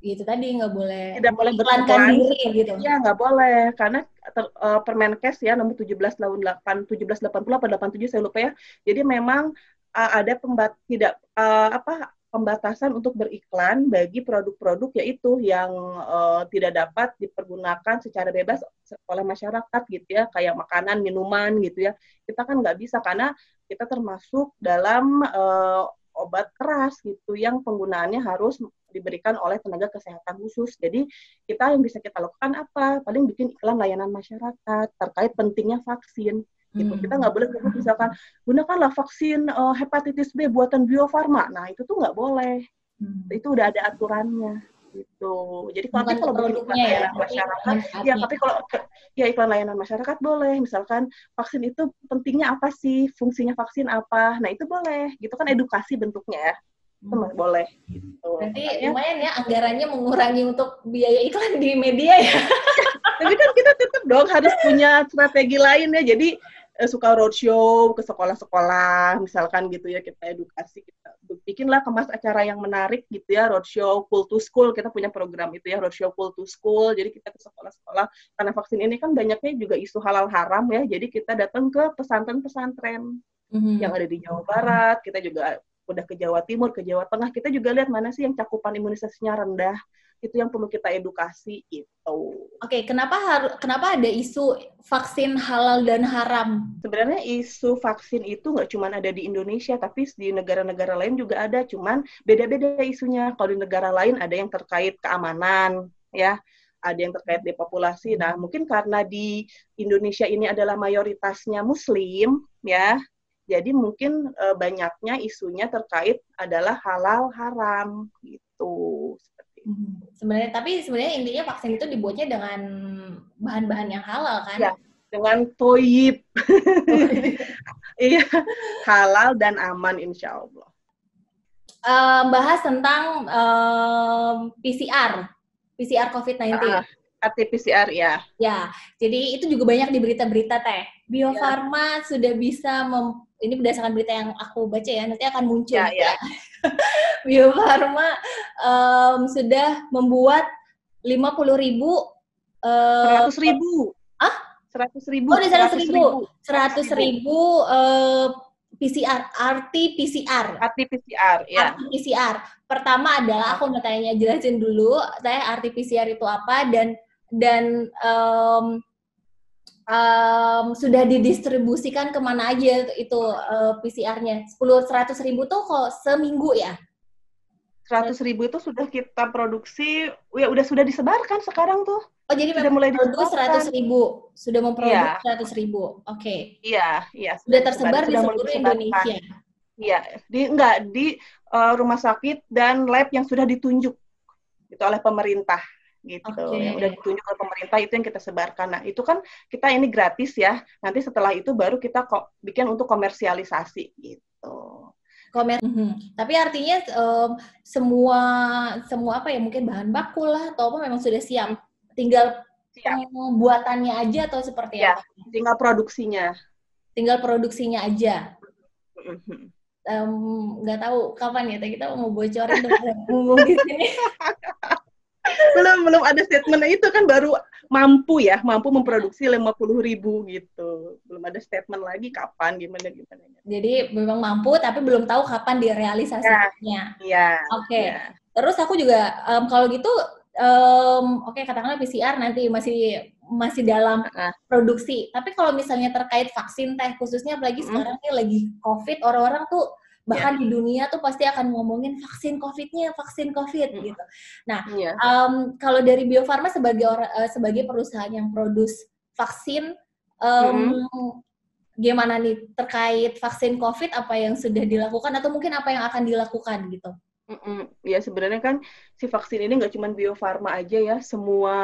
itu tadi nggak boleh tidak boleh beriklankan diri gitu. Ya nggak boleh. Karena ter, uh, Permenkes ya nomor 17 tahun 8 1780 apa 87 saya lupa ya. Jadi memang uh, ada pembat tidak uh, apa pembatasan untuk beriklan bagi produk-produk yaitu yang uh, tidak dapat dipergunakan secara bebas oleh masyarakat gitu ya. Kayak makanan minuman gitu ya. Kita kan nggak bisa karena kita termasuk dalam uh, obat keras gitu yang penggunaannya harus diberikan oleh tenaga kesehatan khusus. Jadi kita yang bisa kita lakukan apa? Paling bikin iklan layanan masyarakat terkait pentingnya vaksin. Gitu. Hmm. Kita nggak boleh nyebut misalkan gunakanlah vaksin uh, hepatitis B buatan Bio Farma. Nah itu tuh nggak boleh. Hmm. Itu udah ada aturannya. Gitu. Jadi kalau nanti kalau iklan ya, layanan masyarakat, ya tapi kalau ya iklan layanan masyarakat boleh. Misalkan vaksin itu pentingnya apa sih? Fungsinya vaksin apa? Nah itu boleh. Gitu kan edukasi bentuknya ya. Hmm. boleh. Gitu. Berarti Makanya, lumayan ya anggarannya mengurangi untuk biaya iklan di media ya. tapi kan kita tetap dong harus punya strategi lain ya. Jadi suka roadshow ke sekolah-sekolah misalkan gitu ya kita edukasi kita bikinlah kemas acara yang menarik gitu ya roadshow full to school kita punya program itu ya roadshow full to school jadi kita ke sekolah-sekolah karena vaksin ini kan banyaknya juga isu halal haram ya jadi kita datang ke pesantren-pesantren mm-hmm. yang ada di Jawa Barat kita juga udah ke Jawa Timur ke Jawa Tengah kita juga lihat mana sih yang cakupan imunisasinya rendah itu yang perlu kita edukasi itu. Oke, okay, kenapa harus kenapa ada isu vaksin halal dan haram? Sebenarnya isu vaksin itu nggak cuma ada di Indonesia, tapi di negara-negara lain juga ada, cuman beda-beda isunya. Kalau di negara lain ada yang terkait keamanan, ya, ada yang terkait depopulasi. Nah, mungkin karena di Indonesia ini adalah mayoritasnya Muslim, ya, jadi mungkin e, banyaknya isunya terkait adalah halal haram gitu Hmm. Sebenarnya tapi sebenarnya intinya vaksin itu dibuatnya dengan bahan-bahan yang halal kan? Ya, dengan toyib. Iya, halal dan aman insya Allah. Um, bahas tentang um, PCR, PCR COVID-19. Uh, RT-PCR ya. Ya, jadi itu juga banyak di berita-berita teh. Bio Farma ya. sudah bisa mem ini berdasarkan berita yang aku baca ya, nanti akan muncul. Ya, ya. Bio Farma um, sudah membuat 50 ribu uh, 100 ribu. Ah? 100 ribu. Oh, udah 100 ribu. 100 ribu uh, PCR, RT PCR. RT PCR, ya. RT PCR. Pertama adalah aku mau tanya jelasin dulu, saya RT PCR itu apa dan dan um, um, sudah didistribusikan ke mana aja itu uh, PCR-nya? 10 100 ribu tuh kok seminggu ya? 100 ribu itu sudah kita produksi, ya udah sudah disebarkan sekarang tuh. Oh jadi sudah mulai produksi 100 ribu, sudah memproduksi ya. 100 ribu, oke. Okay. Iya, iya. Sudah, sudah tersebar di seluruh Indonesia. Iya, di enggak di uh, rumah sakit dan lab yang sudah ditunjuk itu oleh pemerintah gitu. Okay. yang udah ditunjuk oleh pemerintah itu yang kita sebarkan. Nah itu kan kita ini gratis ya. Nanti setelah itu baru kita kok bikin untuk komersialisasi gitu. Komer mm -hmm. tapi artinya um, semua semua apa ya mungkin bahan baku lah atau apa memang sudah siap. Tinggal siap. buatannya aja atau seperti ya, apa? tinggal produksinya. Tinggal produksinya aja. Nggak um, tahu kapan ya kita mau bocorin ngomong di sini belum belum ada statement itu kan baru mampu ya mampu memproduksi lima puluh ribu gitu belum ada statement lagi kapan gimana gimana jadi memang mampu tapi belum tahu kapan direalisasikannya ya, oke okay. ya. terus aku juga um, kalau gitu um, oke okay, katakanlah PCR nanti masih masih dalam uh. produksi tapi kalau misalnya terkait vaksin teh khususnya apalagi hmm. sekarang ini lagi covid orang-orang tuh bahkan yeah. di dunia tuh pasti akan ngomongin vaksin COVID-nya, vaksin COVID mm. gitu. Nah, yeah. um, kalau dari Bio Farma sebagai orang uh, sebagai perusahaan yang produce vaksin, um, mm. gimana nih terkait vaksin COVID apa yang sudah dilakukan atau mungkin apa yang akan dilakukan gitu? Mm-mm. Ya sebenarnya kan si vaksin ini nggak cuma Bio Farma aja ya, semua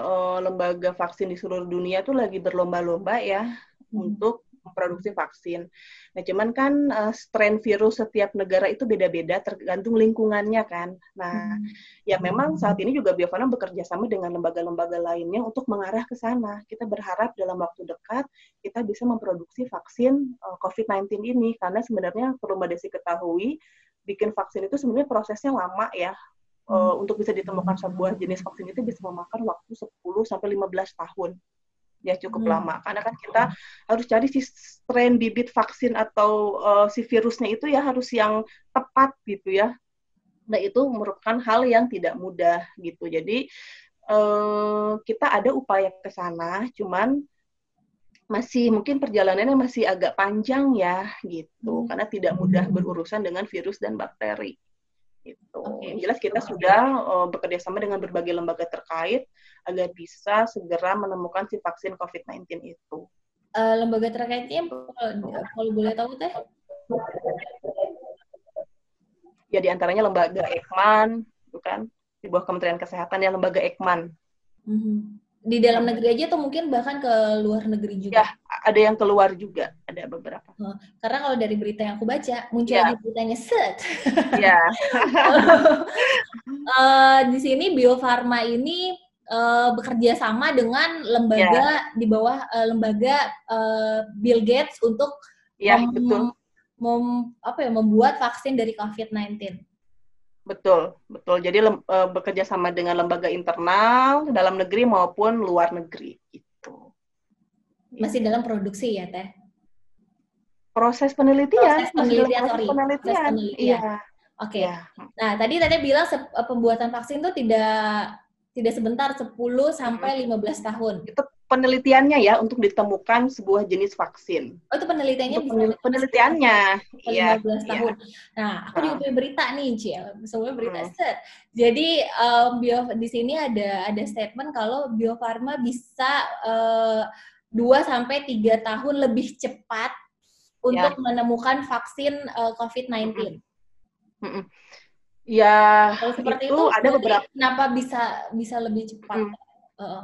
uh, lembaga vaksin di seluruh dunia tuh lagi berlomba-lomba ya mm. untuk memproduksi vaksin. Nah, cuman kan uh, strain virus setiap negara itu beda-beda tergantung lingkungannya kan. Nah, hmm. ya memang saat ini juga Bio Farma bekerja sama dengan lembaga-lembaga lainnya untuk mengarah ke sana. Kita berharap dalam waktu dekat kita bisa memproduksi vaksin uh, eh, COVID-19 ini karena sebenarnya perlu Mbak Desi ketahui bikin vaksin itu sebenarnya prosesnya lama ya. Uh, untuk bisa ditemukan sebuah jenis vaksin itu bisa memakan waktu 10 sampai 15 tahun ya cukup hmm. lama karena kan kita harus cari si strain bibit vaksin atau uh, si virusnya itu ya harus yang tepat gitu ya. Nah itu merupakan hal yang tidak mudah gitu. Jadi uh, kita ada upaya ke sana, cuman masih mungkin perjalanannya masih agak panjang ya gitu, hmm. karena tidak mudah berurusan dengan virus dan bakteri. Gitu. Okay. Yang jelas kita sudah uh, bekerja sama dengan berbagai lembaga terkait agar bisa segera menemukan si vaksin COVID-19 itu. Uh, lembaga terkaitnya kalau, kalau boleh tahu teh? Ya di antaranya lembaga Ekman, bukan? Di bawah Kementerian Kesehatan ya lembaga Ekman. Mm-hmm. Di dalam negeri aja atau mungkin bahkan ke luar negeri juga? Ya, ada yang keluar juga, ada beberapa. Oh, karena kalau dari berita yang aku baca, muncul ya. di beritanya set. Ya. uh, di sini Bio Farma ini uh, bekerja sama dengan lembaga ya. di bawah uh, lembaga uh, Bill Gates untuk ya, mem betul. Mem apa ya membuat vaksin dari COVID-19. Betul, betul. Jadi lem, e, bekerja sama dengan lembaga internal dalam negeri maupun luar negeri gitu. Masih dalam produksi ya, Teh? Proses penelitian. Proses penelitian, proses penelitian. Proses penelitian. Iya. Oke. Okay. Ya. Nah, tadi tadi bilang pembuatan vaksin itu tidak tidak sebentar 10 sampai 15 tahun. Itu penelitiannya ya untuk ditemukan sebuah jenis vaksin. Oh itu penelitiannya bisa penel penelitiannya. Iya. 15 iya. tahun. Ya. Nah, aku juga punya berita nih, Cil. Semuanya berita hmm. set. Jadi um, bio di sini ada ada statement kalau Bio Farma bisa uh, 2 sampai 3 tahun lebih cepat untuk ya. menemukan vaksin uh, COVID-19. Hmm. Hmm. Ya, kalau seperti itu, itu ada beberapa. Kenapa bisa bisa lebih cepat? Hmm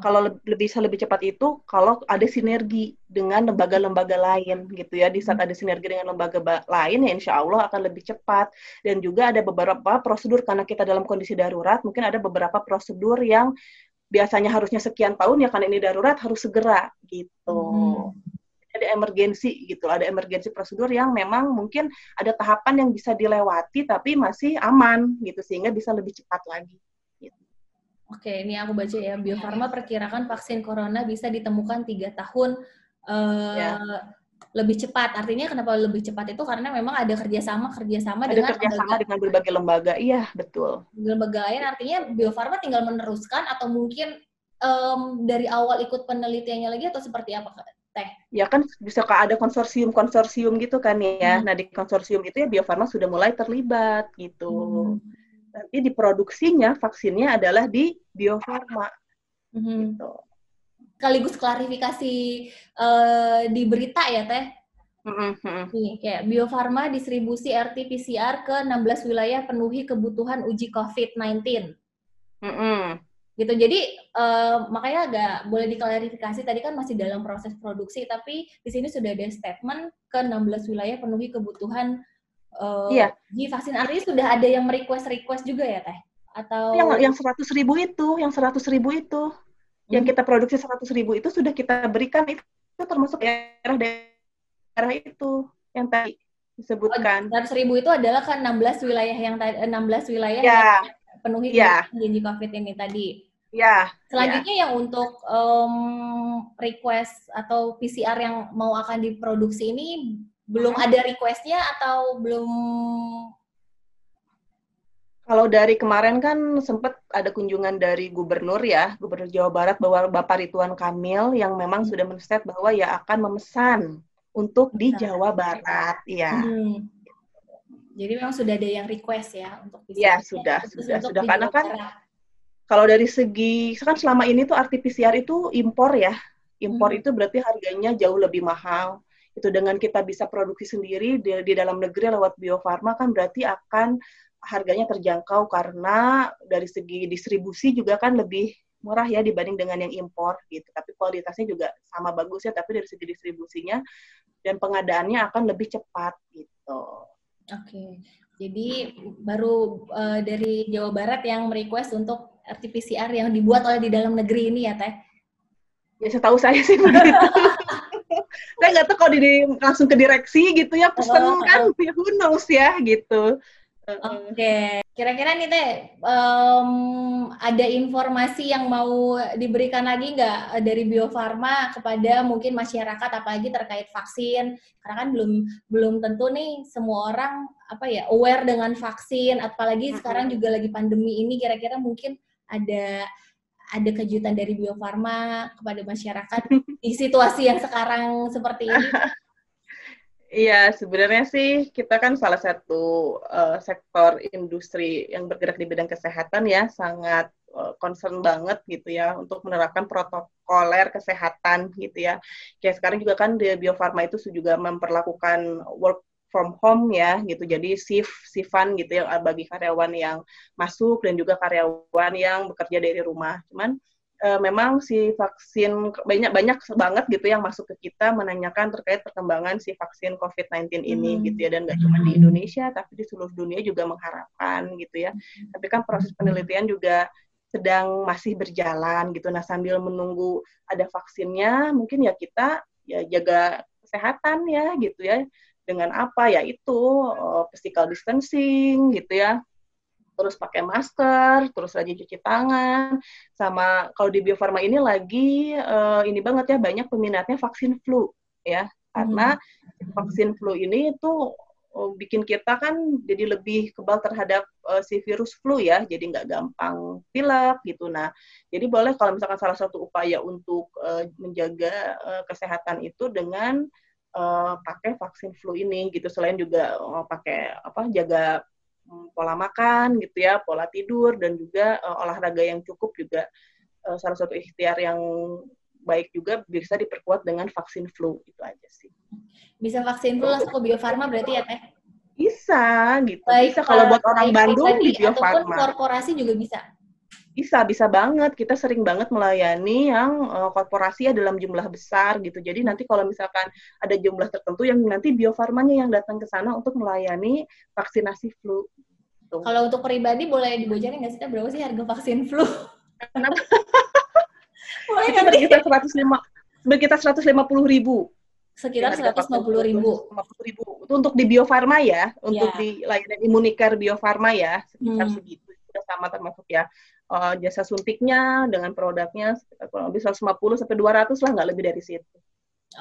kalau lebih bisa lebih cepat itu kalau ada sinergi dengan lembaga-lembaga lain gitu ya. Di saat hmm. ada sinergi dengan lembaga lain ya insya Allah akan lebih cepat. Dan juga ada beberapa prosedur karena kita dalam kondisi darurat, mungkin ada beberapa prosedur yang biasanya harusnya sekian tahun ya karena ini darurat harus segera gitu. Hmm. Ada emergensi gitu, ada emergensi prosedur yang memang mungkin ada tahapan yang bisa dilewati tapi masih aman gitu sehingga bisa lebih cepat lagi. Oke, ini aku baca ya. Bio Farma perkirakan vaksin corona bisa ditemukan tiga tahun uh, ya. lebih cepat. Artinya kenapa lebih cepat itu karena memang ada kerjasama kerjasama ada dengan kerjasama lembaga, dengan berbagai lembaga. Iya, betul. Lembaga lain artinya Bio Farma tinggal meneruskan atau mungkin um, dari awal ikut penelitiannya lagi atau seperti apa teh? Ya kan bisa ada konsorsium-konsorsium gitu kan ya. Hmm. Nah di konsorsium itu ya Bio Farma sudah mulai terlibat gitu. Hmm nanti diproduksinya vaksinnya adalah di Bio Farma. Mm-hmm. Gitu. Sekaligus klarifikasi uh, di berita ya Teh. Mm-hmm. Nih, kayak Bio Farma distribusi RT-PCR ke 16 wilayah penuhi kebutuhan uji COVID-19. Mm-hmm. Gitu. Jadi uh, makanya agak boleh diklarifikasi tadi kan masih dalam proses produksi tapi di sini sudah ada statement ke 16 wilayah penuhi kebutuhan uh, iya. di vaksin artinya sudah ada yang request request juga ya teh atau yang yang seratus ribu itu yang seratus ribu itu hmm. yang kita produksi seratus ribu itu sudah kita berikan itu, termasuk daerah-daerah itu yang tadi disebutkan. Oh, ribu itu adalah kan 16 wilayah yang tadi 16 wilayah ya. yang penuhi ya. janji COVID ini tadi. Ya. Selanjutnya ya. yang untuk um, request atau PCR yang mau akan diproduksi ini belum ada requestnya atau belum kalau dari kemarin kan sempat ada kunjungan dari gubernur ya, gubernur Jawa Barat bahwa Bapak Ridwan Kamil yang memang hmm. sudah men-state bahwa ya akan memesan untuk di Jawa Barat, ya. Hmm. Jadi memang sudah ada yang request ya untuk bisa. Ya sudah, sudah, sudah karena kan kalau dari segi kan selama ini tuh RT-PCR itu impor ya, impor hmm. itu berarti harganya jauh lebih mahal itu dengan kita bisa produksi sendiri di, di dalam negeri lewat Bio Farma kan berarti akan harganya terjangkau karena dari segi distribusi juga kan lebih murah ya dibanding dengan yang impor gitu. Tapi kualitasnya juga sama bagus ya, tapi dari segi distribusinya dan pengadaannya akan lebih cepat gitu. Oke. Jadi baru uh, dari Jawa Barat yang merequest untuk RT-PCR yang dibuat oleh di dalam negeri ini ya, Teh? Ya setahu saya sih begitu. saya nggak tahu kalau di, langsung ke direksi gitu ya pesen oh, kan oh. who knows ya gitu Oke, okay. Kira-kira nih teh um, ada informasi yang mau diberikan lagi nggak dari Bio Farma kepada mungkin masyarakat apalagi terkait vaksin? Karena kan belum belum tentu nih semua orang apa ya aware dengan vaksin, apalagi sekarang juga lagi pandemi ini. Kira-kira mungkin ada ada kejutan dari Bio Farma kepada masyarakat di situasi yang sekarang seperti ini? Iya, sebenarnya sih kita kan salah satu uh, sektor industri yang bergerak di bidang kesehatan ya, sangat uh, concern banget gitu ya untuk menerapkan protokoler kesehatan gitu ya. Kayak sekarang juga kan di Bio Farma itu juga memperlakukan work from home ya gitu. Jadi shift shiftan gitu ya bagi karyawan yang masuk dan juga karyawan yang bekerja dari rumah. Cuman memang si vaksin banyak banyak banget gitu yang masuk ke kita menanyakan terkait perkembangan si vaksin COVID-19 ini hmm. gitu ya dan nggak cuma di Indonesia tapi di seluruh dunia juga mengharapkan gitu ya. Hmm. Tapi kan proses penelitian juga sedang masih berjalan gitu. Nah sambil menunggu ada vaksinnya mungkin ya kita ya jaga kesehatan ya gitu ya dengan apa ya itu uh, physical distancing gitu ya terus pakai masker, terus rajin cuci tangan, sama kalau di Bio Farma ini lagi uh, ini banget ya banyak peminatnya vaksin flu ya, karena hmm. vaksin flu ini itu uh, bikin kita kan jadi lebih kebal terhadap uh, si virus flu ya, jadi nggak gampang pilek gitu. Nah, jadi boleh kalau misalkan salah satu upaya untuk uh, menjaga uh, kesehatan itu dengan uh, pakai vaksin flu ini gitu, selain juga uh, pakai apa jaga pola makan gitu ya, pola tidur dan juga uh, olahraga yang cukup juga uh, salah satu ikhtiar yang baik juga bisa diperkuat dengan vaksin flu itu aja sih. Bisa vaksin flu langsung ke Bio Farma berarti ya teh? Bisa gitu. Baik, bisa kalau buat orang Bandung di Bio Farma. korporasi juga bisa. Bisa, bisa banget. Kita sering banget melayani yang uh, korporasi ya dalam jumlah besar gitu. Jadi nanti kalau misalkan ada jumlah tertentu yang nanti biofarmanya yang datang ke sana untuk melayani vaksinasi flu. Gitu. Kalau untuk pribadi boleh dibocorin nggak sih berapa sih harga vaksin flu? Kenapa? boleh kan? Sekitar 105, sekitar 150 ribu sekitar seratus lima puluh ribu. ribu. Itu untuk di Biofarma ya, untuk yeah. di layanan Imunicare Biofarma ya, sekitar hmm. segitu. Sudah sama termasuk ya uh, jasa suntiknya dengan produknya kurang lebih 150 sampai 200 lah nggak lebih dari situ.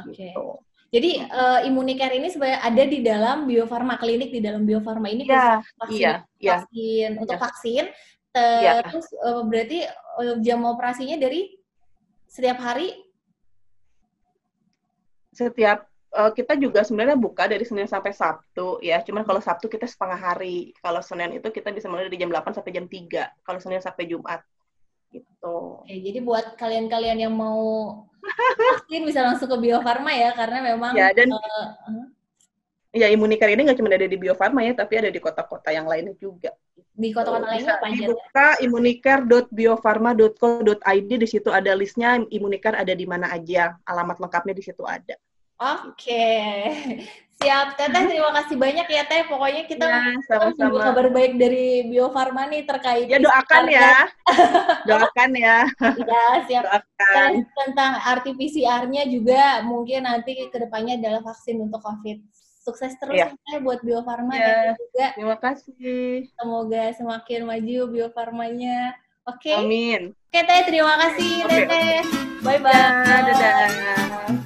Oke. Okay. Gitu. Jadi uh, Immunicare ini sebenarnya ada di dalam biofarma klinik di dalam biofarma ini yeah, vaksin, iya, iya. vaksin iya. untuk vaksin. Terus yeah. uh, berarti uh, jam operasinya dari setiap hari? Setiap uh, kita juga sebenarnya buka dari Senin sampai Sabtu ya. Cuman kalau Sabtu kita setengah hari. Kalau Senin itu kita bisa mulai dari jam 8 sampai jam 3. Kalau Senin sampai Jumat. Gitu. Oke, jadi buat kalian-kalian yang mau vaksin bisa langsung ke Bio Farma ya karena memang Ya, dan uh, Ya, Imunikar ini nggak cuma ada di Bio Farma ya, tapi ada di kota-kota yang lainnya juga. Di kota-kota lainnya apa aja? Dibuka imunikar.biofarma.co.id, di situ ada listnya, Imunikar ada di mana aja, alamat lengkapnya di situ ada. Oke, siap Teteh. Terima kasih banyak ya Teh. Pokoknya kita ya, tunggu kabar baik dari Bio Farma nih terkait. Ya doakan ya, doakan ya. Ya siap. Doakan. Dan tentang RT-PCR-nya juga mungkin nanti ke depannya adalah vaksin untuk COVID. Sukses terus ya, ya buat Bio Farma ya, juga. Terima kasih. Semoga semakin maju Bio Farmanya. Oke. Okay. Amin. Oke Teh, terima kasih okay. Teteh. Bye bye. Ya, dadah.